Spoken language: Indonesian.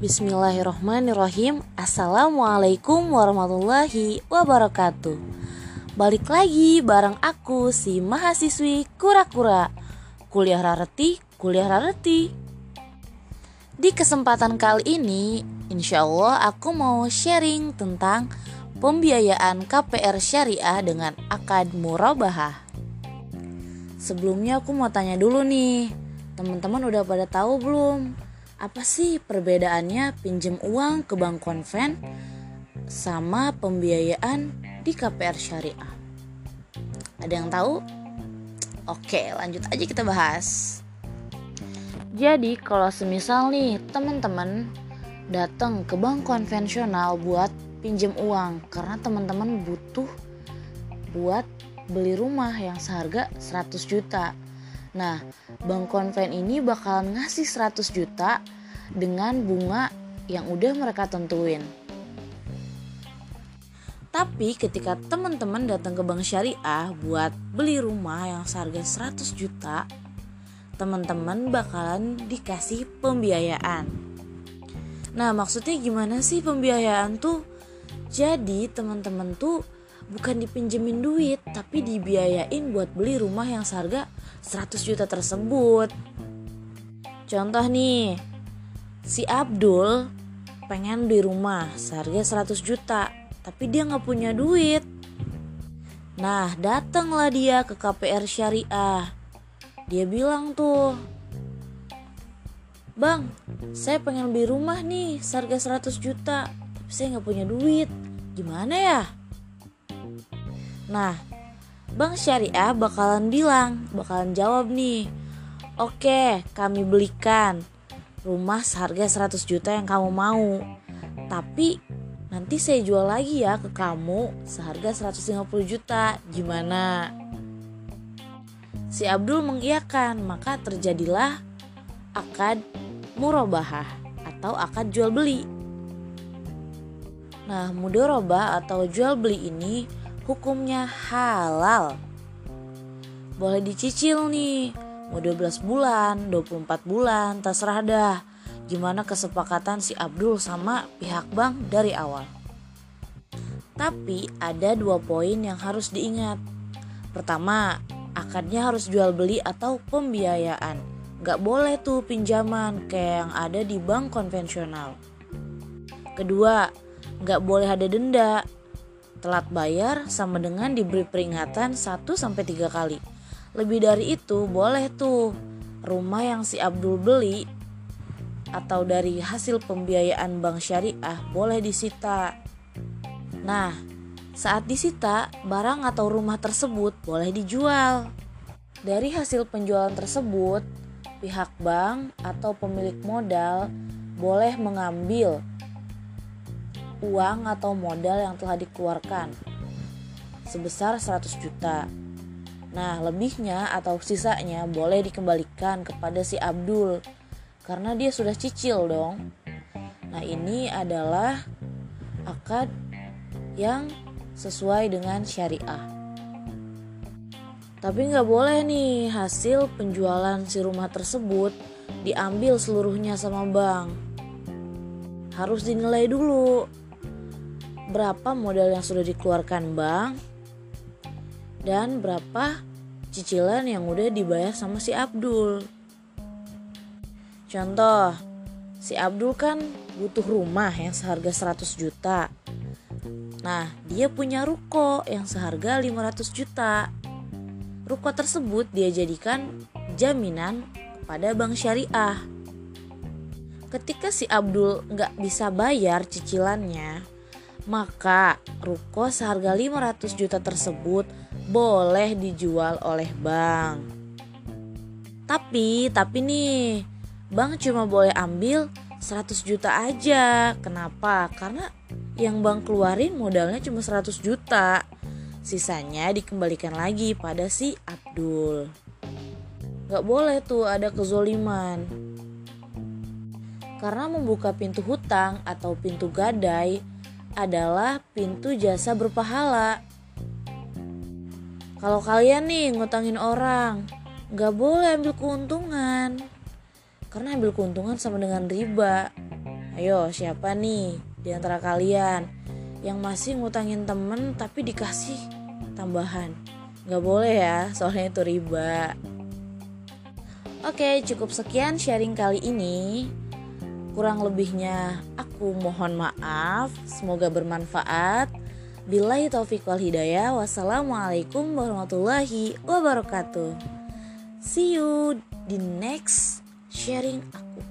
Bismillahirrahmanirrahim. Assalamualaikum warahmatullahi wabarakatuh. Balik lagi bareng aku si mahasiswi kura-kura. Kuliah rareti, kuliah rareti. Di kesempatan kali ini Insya Allah aku mau sharing tentang Pembiayaan KPR Syariah dengan akad murabahah. Sebelumnya aku mau tanya dulu nih Teman-teman udah pada tahu belum apa sih perbedaannya pinjem uang ke bank konven sama pembiayaan di KPR syariah? Ada yang tahu? Oke, lanjut aja kita bahas. Jadi, kalau semisal nih teman-teman datang ke bank konvensional buat pinjem uang karena teman-teman butuh buat beli rumah yang seharga 100 juta Nah, bank konven ini bakalan ngasih 100 juta dengan bunga yang udah mereka tentuin. Tapi ketika teman-teman datang ke bank syariah buat beli rumah yang seharga 100 juta, teman-teman bakalan dikasih pembiayaan. Nah, maksudnya gimana sih pembiayaan tuh? Jadi, teman-teman tuh bukan dipinjemin duit, tapi dibiayain buat beli rumah yang seharga 100 juta tersebut. Contoh nih, si Abdul pengen beli rumah seharga 100 juta, tapi dia nggak punya duit. Nah, datanglah dia ke KPR Syariah. Dia bilang tuh, Bang, saya pengen beli rumah nih seharga 100 juta, tapi saya nggak punya duit. Gimana ya? Nah, Bank Syariah bakalan bilang, bakalan jawab nih. Oke, kami belikan rumah seharga 100 juta yang kamu mau. Tapi nanti saya jual lagi ya ke kamu seharga 150 juta. Gimana? Si Abdul mengiyakan, maka terjadilah akad murabahah atau akad jual beli. Nah, mudorobah atau jual beli ini hukumnya halal. Boleh dicicil nih, mau 12 bulan, 24 bulan, terserah dah. Gimana kesepakatan si Abdul sama pihak bank dari awal. Tapi ada dua poin yang harus diingat. Pertama, akadnya harus jual beli atau pembiayaan. Gak boleh tuh pinjaman kayak yang ada di bank konvensional. Kedua, gak boleh ada denda Telat bayar sama dengan diberi peringatan 1 sampai 3 kali. Lebih dari itu boleh tuh rumah yang si Abdul beli atau dari hasil pembiayaan bank syariah boleh disita. Nah, saat disita, barang atau rumah tersebut boleh dijual. Dari hasil penjualan tersebut, pihak bank atau pemilik modal boleh mengambil uang atau modal yang telah dikeluarkan sebesar 100 juta. Nah, lebihnya atau sisanya boleh dikembalikan kepada si Abdul karena dia sudah cicil dong. Nah, ini adalah akad yang sesuai dengan syariah. Tapi nggak boleh nih hasil penjualan si rumah tersebut diambil seluruhnya sama bank. Harus dinilai dulu berapa modal yang sudah dikeluarkan bank dan berapa cicilan yang udah dibayar sama si Abdul. Contoh, si Abdul kan butuh rumah yang seharga 100 juta. Nah, dia punya ruko yang seharga 500 juta. Ruko tersebut dia jadikan jaminan kepada bank syariah. Ketika si Abdul nggak bisa bayar cicilannya, maka ruko seharga 500 juta tersebut boleh dijual oleh bank. Tapi, tapi nih, bank cuma boleh ambil 100 juta aja. Kenapa? Karena yang bank keluarin modalnya cuma 100 juta. Sisanya dikembalikan lagi pada si Abdul. Gak boleh tuh ada kezoliman. Karena membuka pintu hutang atau pintu gadai adalah pintu jasa berpahala. Kalau kalian nih ngutangin orang, gak boleh ambil keuntungan. Karena ambil keuntungan sama dengan riba. Ayo, siapa nih di antara kalian yang masih ngutangin temen tapi dikasih tambahan? Gak boleh ya, soalnya itu riba. Oke, cukup sekian sharing kali ini. Kurang lebihnya aku mohon maaf. Semoga bermanfaat. Bila taufik wal hidayah. Wassalamualaikum warahmatullahi wabarakatuh. See you di next sharing aku.